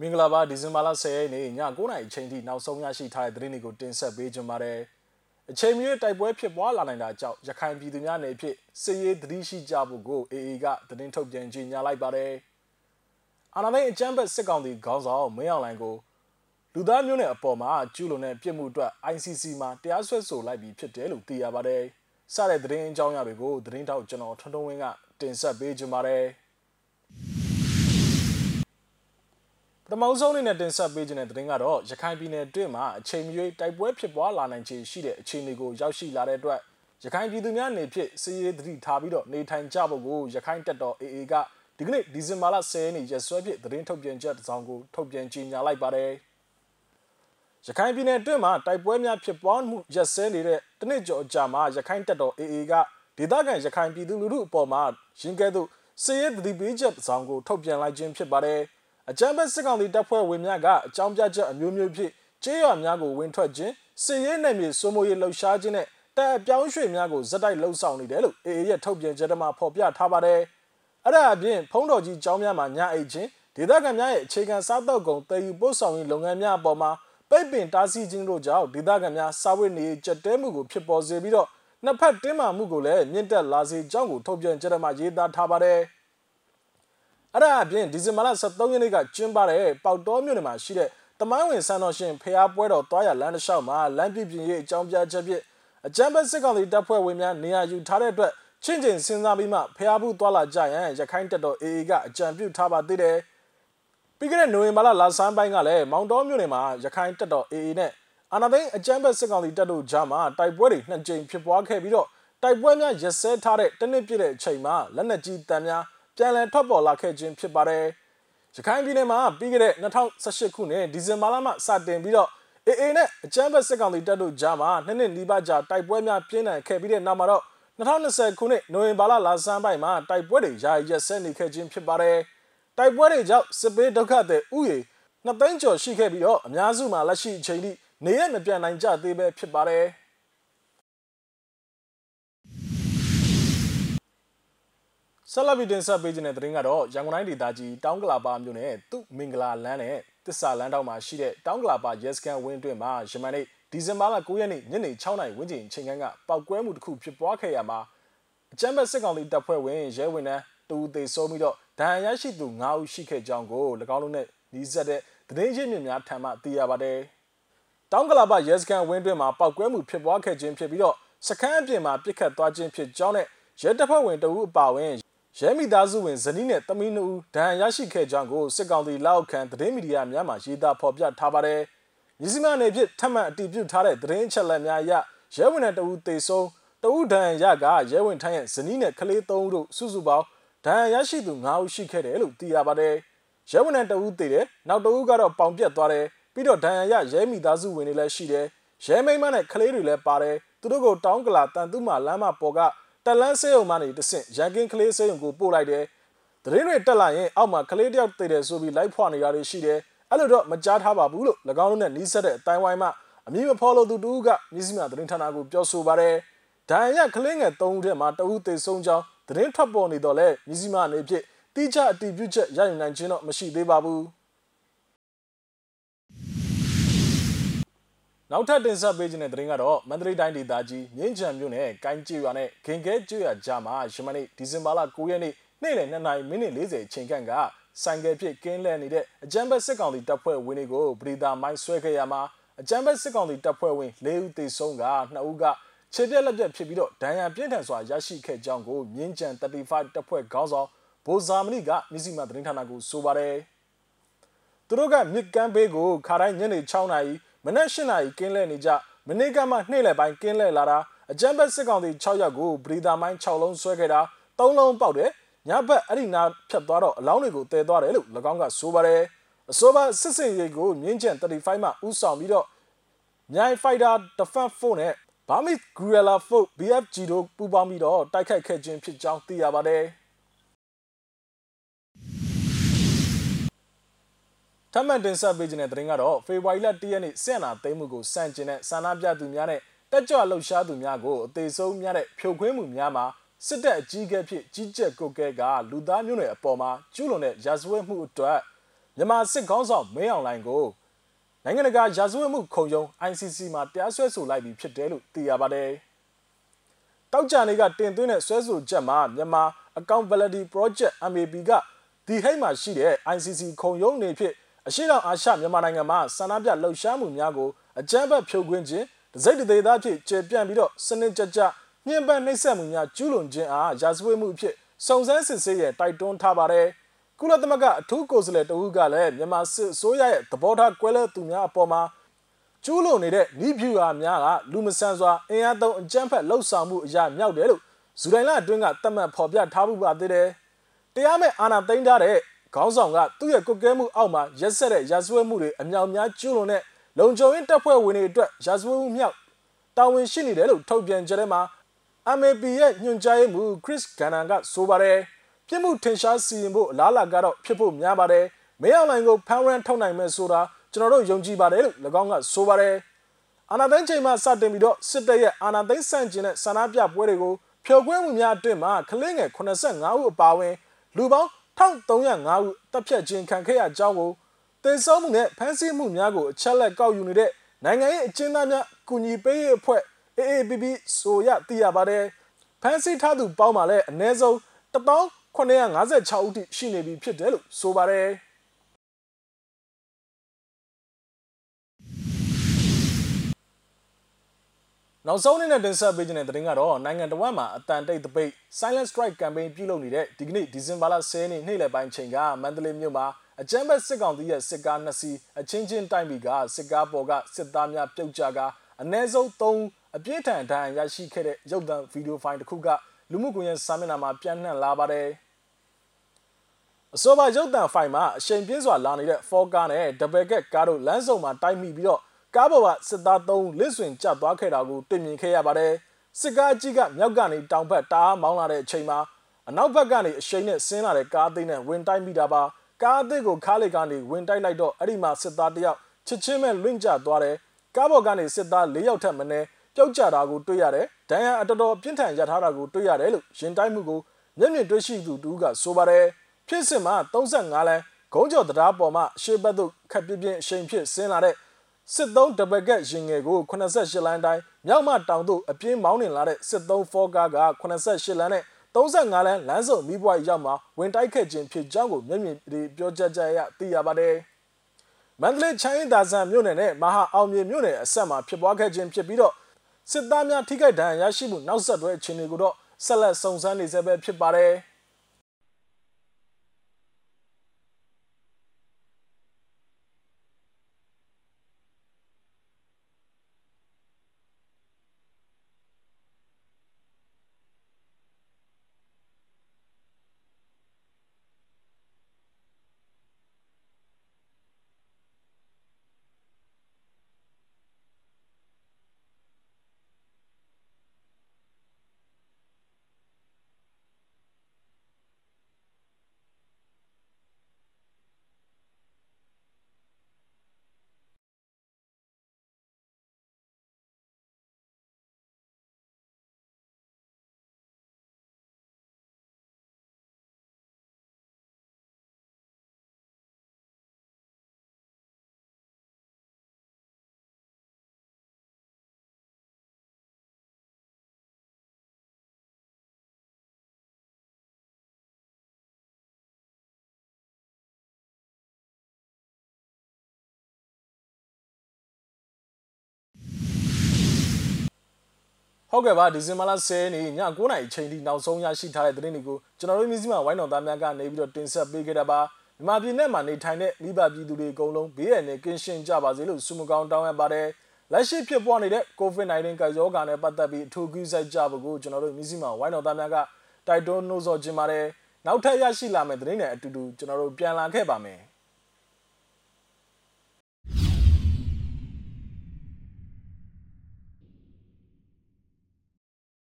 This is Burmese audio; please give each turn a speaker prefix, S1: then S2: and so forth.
S1: မင်္ဂလာပါဒီဇင်ဘာလ10ရက်နေ့ည9:00နာရီအချိန်ထိနောက်ဆုံးရရှိထားတဲ့သတင်းတွေကိုတင်ဆက်ပေးကြပါမယ်။အချိန်မီတိုက်ပွဲဖြစ်ပွားလာနိုင်တာကြောင့်ရခိုင်ပြည်သူများနေဖြစ်စစ်ရေးသတိရှိကြဖို့ကို AA ကသတင်းထုတ်ပြန်ကြေညာလိုက်ပါတယ်။အာဏာသိမ်းအကြမ်းဖက်စစ်ကောင်စီခေါင်းဆောင်မင်းအောင်လှိုင်ကိုလူသားမျိုးနဲ့အပေါ်မှာကျူးလွန်တဲ့ပြစ်မှုအတွက် ICC မှာတရားစွဲဆိုလိုက်ပြီးဖြစ်တယ်လို့သိရပါတယ်။စတဲ့သတင်းအကြောင်းအရာတွေကိုသတင်းတောက်ကျွန်တော်ထွန်းထွန်းဝင်းကတင်ဆက်ပေးကြပါမယ်။ ပထမဆုံးအနေနဲ့တင်ဆက်ပေးခြင်းတဲ့သတင်းကတော့ရခိုင်ပြည်နယ်အတွင်းမှာအချိန်မရွေးတိုက်ပွဲဖြစ်ပွားလာနိုင်ခြေရှိတဲ့အခြေအနေကိုရောက်ရှိလာတဲ့အတွက်ရခိုင်ပြည်သူများနေဖြင့်စီးရေးသတိထားပြီးတော့နေထိုင်ကြဖို့ကိုရခိုင်တပ်တော် AA ကဒီကနေ့ဒီဇင်ဘာလ10ရက်နေ့ရက်စွဲဖြင့်သတင်းထုတ်ပြန်ချက်တစ်စောင်ကိုထုတ်ပြန်ကြေညာလိုက်ပါတယ်။ရခိုင်ပြည်နယ်အတွင်းမှာတိုက်ပွဲများဖြစ်ပွားမှုရက်စဲနေတဲ့တနစ်ကျော်အကြာမှာရခိုင်တပ်တော် AA ကဒေသခံရခိုင်ပြည်သူလူထုအပေါ်မှာရင်းကဲသို့စီးရေးသတိပေးချက်တစ်စောင်ကိုထုတ်ပြန်လိုက်ခြင်းဖြစ်ပါတယ်။ အကြမ်းဖက်စစ်ကောင်စီတပ်ဖွဲ့ဝင်များကအကြောင်းပြချက်အမျိုးမျိုးဖြင့်ကျေးရွာများကိုဝင်ထွက်ခြင်းစစ်ရေးနယ်မြေစိုးမိုးရေးလှုပ်ရှားခြင်းနဲ့တပ်အပြောင်းရွှေ့များကိုဇက်တိုက်လှုပ်ဆောင်နေတယ်လို့ AA ရဲ့ထုတ်ပြန်ချက်ထဲမှာဖော်ပြထားပါတယ်။အဲ့ဒါအပြင်ဖုံးတော်ကြီးကျောင်းများမှာညအိတ်ခြင်းဒေသခံများရဲ့အခြေခံစားတောက်ကုန်တည်ယူပို့ဆောင်ရေးလုပ်ငန်းများအပေါ်မှာပိတ်ပင်တားဆီးခြင်းတို့ကြောင့်ဒေသခံများစာဝတ်နေကြက်တဲမှုကိုဖြစ်ပေါ်စေပြီးတော့နှစ်ဖက်တင်းမာမှုကိုလည်းမြင့်တက်လာစေကြောင်းကိုထုတ်ပြန်ချက်ထဲမှာရေးသားထားပါတယ်။ အဲ့ဒါအပြင်ဒီဇင်ဘာလ23ရက်နေ့ကကျင်းပတဲ့ပေါတော်မြို့နယ်မှာရှိတဲ့တမိုင်းဝင်ဆန်တော်ရှင်ဖျားပွဲတော်တွားရလမ်းတစ်လျှောက်မှာလမ်းပြပြင်းရေးအကြောင်းပြချက်ဖြင့်အကြမ်းဖက်စစ်ကောင်စီတပ်ဖွဲ့ဝင်များနေရာယူထားတဲ့အတွက်ချင်းချင်းစဉ်းစားပြီးမှဖျားဘူးတွားလာကြရန်ရခိုင်တပ်တော် AA ကအကြံပြုထားပါသေးတယ်ပြီးခဲ့တဲ့နိုဝင်ဘာလလဆန်းပိုင်းကလည်းမောင်တော်မြို့နယ်မှာရခိုင်တပ်တော် AA နဲ့အာနာသိန်းအကြမ်းဖက်စစ်ကောင်စီတပ်တို့ကြားမှာတိုက်ပွဲတွေနှစ်ကြိမ်ဖြစ်ပွားခဲ့ပြီးတော့တိုက်ပွဲများရက်စဲထားတဲ့တနစ်ပြည့်တဲ့အချိန်မှာလက်နက်ကြီးတံများ ပြန်လည်ထွက်ပေါ်လာခဲ့ခြင်းဖြစ်ပါတယ်။ရခိုင်ပြည်နယ်မှာပြီးခဲ့တဲ့2018ခုနှစ်ဒီဇင်ဘာလမှစတင်ပြီးတော့ AA နဲ့အကြမ်းဖက်စစ်ကောင်စီတပ်တို့ကြားမှာနှစ်နှစ်နီးပါးကြာတိုက်ပွဲများပြင်းထန်ခဲ့ပြီးတဲ့နောက်မှာတော့2020ခုနှစ်နိုဝင်ဘာလလဆန်းပိုင်းမှာတိုက်ပွဲတွေယာယီရက်စဲနေခဲ့ခြင်းဖြစ်ပါတယ်။တိုက်ပွဲတွေကြောင့်စစ်ပေးဒုက္ခသည်ဥယျာဉ်နှစ်သိန်းကျော်ရှိခဲ့ပြီးတော့အများစုမှာလက်ရှိအချိန်ထိနေရမပြန်နိုင်ကြသေးပဲဖြစ်ပါတယ်။ ဆက်လက်ပြီးတင်ဆက်ပေးခြင်းတဲ့သတင်းကတော့ရန်ကုန်တိုင်းဒေသကြီးတောင်ကလာပါမြို့နယ်သူမင်္ဂလာလမ်းနဲ့တစ္ဆာလမ်းတောင်မှာရှိတဲ့တောင်ကလာပါရဲစခန်းဝင်းတွင်မှာယမန်နေ့ဒီဇင်ဘာလ9ရက်နေ့ညနေ6နာရီဝန်းကျင်ချိန်ခန့်ကပောက်ကွဲမှုတစ်ခုဖြစ်ပွားခဲ့ရမှာအကြမ်းဖက်စစ်ကောင်စီတပ်ဖွဲ့ဝင်ရဲဝင်နှန်းတူသေဆုံးပြီးတော့ဒဏ်ရာရရှိသူ9ဦးရှိခဲ့ကြောင်းကို၎င်းတို့နဲ့နှီးဆက်တဲ့သတင်းရင်းမြစ်များထံမှသိရပါတယ်။တောင်ကလာပါရဲစခန်းဝင်းတွင်မှာပောက်ကွဲမှုဖြစ်ပွားခဲ့ခြင်းဖြစ်ပြီးတော့စခန်းအပြင်မှာပြစ်ခတ်သွားခြင်းဖြစ်ကြောင်းနဲ့ရဲတပ်ဖွဲ့ဝင်တအုပ်အပါဝင် ရဲမိသားစုဝင်ဇနီးနဲ့သမီးနှစ်ဦးဒဏ်ရာရရှိခဲ့ကြောင်းကိုစစ်ကောင်စီလက်အောက်ခံသတင်းမီဒီယာများမှရေးသားဖော်ပြထားပါတယ်။မြစည်းမနယ်ဖြင့်ထပ်မံအတည်ပြုထားတဲ့သတင်းအချက်အလက်များအရရဲဝင်တဲ့တဦးသေဆုံးတဦးဒဏ်ရာရကရဲဝင်ထိုင်းရဲ့ဇနီးနဲ့ကလေး၃ဦးတို့စုစုပေါင်းဒဏ်ရာရရှိသူ၅ဦးရှိခဲ့တယ်လို့သိရပါတယ်။ရဲဝင်တဲ့တဦးသေတယ်နောက်တဦးကတော့ပေါင်ပြက်သွားတယ်ပြီးတော့ဒဏ်ရာရရဲမိသားစုဝင်တွေလည်းရှိတယ်ရဲမိန်းမနဲ့ကလေးတွေလည်းပါတယ်သူတို့ကိုတောင်းကလာတန်သူမာလမ်းမပေါ်က တက်လန်းစေးုံမှနေတဆင့်ရန်ကင်းကလေးစေးုံကိုပို့လိုက်တယ်။သတင်းတွေတက်လာရင်အောက်မှာကလေးတယောက်တည်တယ်ဆိုပြီးလိုက်ဖွာနေတာတွေရှိတယ်။အဲ့လိုတော့မကြားထားပါဘူးလို့၎င်းတို့နဲ့နီးစပ်တဲ့အတိုင်းဝိုင်းမှအမည်မဖော်လို့သူတူကမြစည်းမသတင်းဌာနကိုပြောဆိုပါတယ်။ဒဏ်ရာကလေးငယ်၃ဦးထဲမှာတဦးသေဆုံးကြောင်းသတင်းထွက်ပေါ်နေတော့လဲမြစည်းမအနေဖြင့်တိကျအတည်ပြုချက်ရယူနိုင်ခြင်းတော့မရှိသေးပါဘူး။ နောက်ထပ်တင်ဆက်ပေးခြင်းတဲ့သတင်းကတော့မန္တလေးတိုင်းဒေသကြီးမြင်းချံမြို့နယ်ကိုင်းကျွော်နဲ့ခင်ကဲကျွော်ကြားမှာရှမနေ့ဒီဇင်ဘာလ9ရက်နေ့နေ့လယ်2နာရီမိနစ်40အချိန်ခန့်ကဆိုင်ကယ်ဖြစ်ကင်းလှည့်နေတဲ့အကြမ်းဖက်စစ်ကောင်စီတပ်ဖွဲ့ဝင်တွေကိုပရိသာမိုင်းဆွဲခဲ့ရမှာအကြမ်းဖက်စစ်ကောင်စီတပ်ဖွဲ့ဝင်၄ဦးသေဆုံးက2ဦးကခြေပြက်လက်ပြက်ဖြစ်ပြီးတော့ဒဏ်ရာပြင်းထန်စွာရရှိခဲ့ကြောင်းကိုမြင်းချံ35တပ်ဖွဲ့ခေါင်းဆောင်ဗိုလ်ဇာမဏိကမြစီမသတင်းဌာနကိုဆိုပါတယ်သူတို့ကမြစ်ကမ်းဘေးကိုခါတိုင်းညနေ6နာရီ မနက်၈နာရီကင်းလဲနေကြမနေ့ကမှနေ့လယ်ပိုင်းကင်းလဲလာတာအကြမ်းဖက်စစ်ကောင်စီ6ရက်ကိုပရိသာမိုင်း6လုံးဆွဲခဲ့တာ3လုံးပေါက်တယ်ညဘက်အဲ့ဒီနာဖြတ်သွားတော့အလောင်းတွေကိုတည်သွားတယ်လို့၎င်းကဆိုပါတယ်အဆိုပါစစ်စင်ရေးကိုမြင်းကျန်35မှာဥဆောင်ပြီးတော့မြိုင် Fighter Defense Force နဲ့ Burmese Guerrilla Force BFG တို့ပူးပေါင်းပြီးတော့တိုက်ခိုက်ခဲ့ခြင်းဖြစ်ကြောင်းသိရပါတယ်။ ထပ်မံတင်ဆက်ပေးခြင်းတဲ့သတင်းကတော့ဖေဖော်ဝါရီလ၁ရက်နေ့ဆင်နာသိမ်းမှုကိုစန့်ကျင်တဲ့ဆန္ဒပြသူများနဲ့တက်ကြွလှုပ်ရှားသူများကိုအသေးဆုံးများတဲ့ဖြိုခွင်းမှုများမှာစစ်တပ်အကြီးအကဲဖြစ်ကြီးကြပ်ကုတ်ကဲကလူသားမျိုးနွယ်အပေါ်မှာကျူးလွန်တဲ့ရာဇဝတ်မှုအတွက်မြန်မာစစ်ခေါင်းဆောင်မင်းအောင်လှိုင်ကိုနိုင်ငံတကာရာဇဝတ်မှုခုံရုံး ICC မှာတရားစွဲဆိုလိုက်ပြီးဖြစ်တယ်လို့သိရပါတယ်။တောက်ကြနေကတင်သွင်းတဲ့စွဲဆိုချက်မှာမြန်မာ Accountability Project MAP ကဒီဟိတ်မှာရှိတဲ့ ICC ခုံရုံးနေဖြစ် အရှိတောင်အာရှမြန်မာနိုင်ငံမှာဆန္ဒပြလှုပ်ရှားမှုများကိုအကြမ်းဖက်ဖြိုခွင်းခြင်းဒစိမ့်တသေးသားဖြစ်ကျေပြန့်ပြီးတော့စနစ်ကြကြညှဉ်းပန်းနှိပ်စက်မှုများကျူးလွန်ခြင်းအားရာဇဝတ်မှုအဖြစ်စုံစမ်းစစ်ဆေးရတိုက်တွန်းထားပါတယ်။ကုလသမဂ္ဂအထူးကိုယ်စားလှယ်တဦးကလည်းမြန်မာစစ်အစိုးရရဲ့သဘောထားကွဲလွဲသူများအပေါ်မှာကျူးလွန်နေတဲ့နီးဖြူဟာများကလူမဆန်စွာအင်အားသုံးအကြမ်းဖက်လှုပ်ဆောင်မှုအရာမြောက်တယ်လို့ဇူလိုင်လအတွင်းကသတ်မှတ်ဖော်ပြထားမှုပါသေးတယ်။တရားမဲ့အာဏာသိမ်းထားတဲ့ ခေါင်းဆောင်ကသူ့ရဲ့ကုတ်ကဲမှုအောက်မှာရက်ဆက်တဲ့ရာဇဝတ်မှုတွေအမြောက်များကျူးလွန်တဲ့လုံခြုံရေးတပ်ဖွဲ့ဝင်တွေအတွက်ရာဇဝတ်မှုမြောက်တာဝန်ရှိနေတယ်လို့ထုတ်ပြန်ကြတဲ့မှာ MAP ရဲ့ညွှန်ကြားရေးမှူး Chris Gannon ကဆိုပါတယ်ပြစ်မှုထင်ရှားစီရင်ဖို့အလားအလာကတော့ဖြစ်ဖို့များပါတယ်မင်းအောင်လှိုင်ကိုဖမ်းရန်ထုတ်နိုင်မယ်ဆိုတာကျွန်တော်တို့ယုံကြည်ပါတယ်လို့၎င်းကဆိုပါတယ်အာနာသိန်းချိန်မှစတင်ပြီးတော့စစ်တပ်ရဲ့အာနာသိန်းဆန့်ကျင်တဲ့ဆန္ဒပြပွဲတွေကိုဖျော်ခွင်းမှုများအတွင်းမှာကလင်းငယ်85ဦးအပါအဝင်လူပေါင်း 1305ဦးတပ်ဖြတ်ခြင်းခံခဲ့ရကြောင်းကိုတင်ဆုံးမှုနဲ့ဖမ်းဆီးမှုများကိုအချက်လက်ကောက်ယူနေတဲ့နိုင်ငံရေးအကျဉ်းသားများကူညီပေးရေးအဖွဲ့ AAPP ဆိုရသိရပါတယ်ဖမ်းဆီးထားသူပေါင်းမှာလည်းအနည်းဆုံး1956ဦးထိရှိနေပြီဖြစ်တယ်လို့ဆိုပါတယ် နောက်ဆုံးအနေနဲ့တင်ဆက်ပေးခြင်းတဲ့သတင်းကတော့နိုင်ငံတော်မှာအတန်တိတ်တပိတ် Silent Strike Campaign ပြုလုပ်နေတဲ့ဒီကနေ့ဒီဇင်ဘာလ10ရက်နေ့နေ့လယ်ပိုင်းချိန်ကမန္တလေးမြို့မှာအကြမ်းဖက်စစ်ကောင်စီရဲ့စစ်ကားနှစ်စီးအချင်းချင်းတိုက်ပြီးကစစ်ကားပေါ်ကစစ်သားများပြုတ်ကျကအနည်းဆုံး3ဦးအပြည့်ထန်ဒဏ်ရာရရှိခဲ့တဲ့ရုပ်သံဗီဒီယိုဖိုင်တစ်ခုကလူမှုကွန်ရက်စာမျက်နှာမှာပြန့်နှံ့လာပါတယ်အစောပါရုပ်သံဖိုင်မှာအရှိန်ပြင်းစွာလာနေတဲ့4ကားနဲ့ double cab ကားတို့လမ်းစုံမှာတိုက်မိပြီးတော့ ကားပေါ်ကစစ်သား3ဦးလစ်ဆွင်ကျသွားခဲ့တာကိုတွေ့မြင်ခဲ့ရပါတယ်စစ်ကားကြီးကမြောက်ကနေတောင်ဘက်တားမောင်းလာတဲ့အချိန်မှာအနောက်ဘက်ကနေအရှိန်နဲ့ဆင်းလာတဲ့ကားအသိနဲ့ဝင်တိုက်မိတာပါကားအသစ်ကိုခါးလေကနေဝင်တိုက်လိုက်တော့အဲ့ဒီမှာစစ်သားတယောက်ချစ်ချင်းမဲ့လွင့်ကျသွားတယ်ကားပေါ်ကနေစစ်သား၄ယောက်ထက်မနည်းပျောက်ကျတာကိုတွေ့ရတယ်ဒဏ်ရာအတော်တော်ပြင်းထန်ရထားတာကိုတွေ့ရတယ်လို့ရင်တိုက်မှုကိုမျက်မြင်တွေ့ရှိသူတူကဆိုပါတယ်ဖြစ်စဉ်မှာ35လမ်းဂုံးကျော်တရားပေါ်မှာရှေ့ဘက်သို့ခက်ပြင်းပြင်းအရှိန်ဖြစ်ဆင်းလာတဲ့ စစ်သုံးဒဘကက်ရင်ငယ်ကို88လမ်းတိုင်းမြောက်မတောင်သို့အပြင်းမောင်းနှင်လာတဲ့စစ်သုံးဖောကားက88လမ်းနဲ့35လမ်းလမ်းစုံမိဘွားရောက်မှာဝင်တိုက်ခဲ့ခြင်းဖြစ်ကြောင်းကိုမျက်မြင်တွေပြောကြားကြရသိရပါတယ်။မန္တလေးချိုင်းသာဆန်မြို့နယ်နဲ့မဟာအောင်မြေမြို့နယ်အဆက်မှာဖြစ်ပွားခဲ့ခြင်းဖြစ်ပြီးတော့စစ်သားများထိခိုက်ဒဏ်ရာရရှိမှုနောက်ဆက်တွဲအခြေအနေကိုတော့ဆက်လက်စုံစမ်းနေဆဲပဲဖြစ်ပါတယ်။ ဟုတ်ကဲ့ပါဒီဇင်ဘာလ10ရက်နေ့ည9:00နာရီချိန်ထိနောက်ဆုံးရရှိထားတဲ့သတင်းတွေကိုကျွန်တော်တို့မျိုးစိမဝိုင်းတော်သားများကနေပြီးတော့တင်ဆက်ပေးခဲ့တာပါမြန်မာပြည်နဲ့မှာနေထိုင်တဲ့မိဘပြည်သူတွေအကုန်လုံးဘေးရန်နဲ့ကင်းရှင်းကြပါစေလို့ဆုမကောင်းတောင်းရပါတယ်လက်ရှိဖြစ်ပေါ်နေတဲ့ COVID-19 ကရောဂါနဲ့ပတ်သက်ပြီးအထူးကူးစိုက်ကြဖို့ကိုကျွန်တော်တို့မျိုးစိမဝိုင်းတော်သားများကတိုက်တွန်းနှိုးဆော်ခြင်းပါတယ်နောက်ထပ်ရရှိလာမယ့်သတင်းတွေအတူတူကျွန်တော်တို့ပြန်လာခဲ့ပါမယ်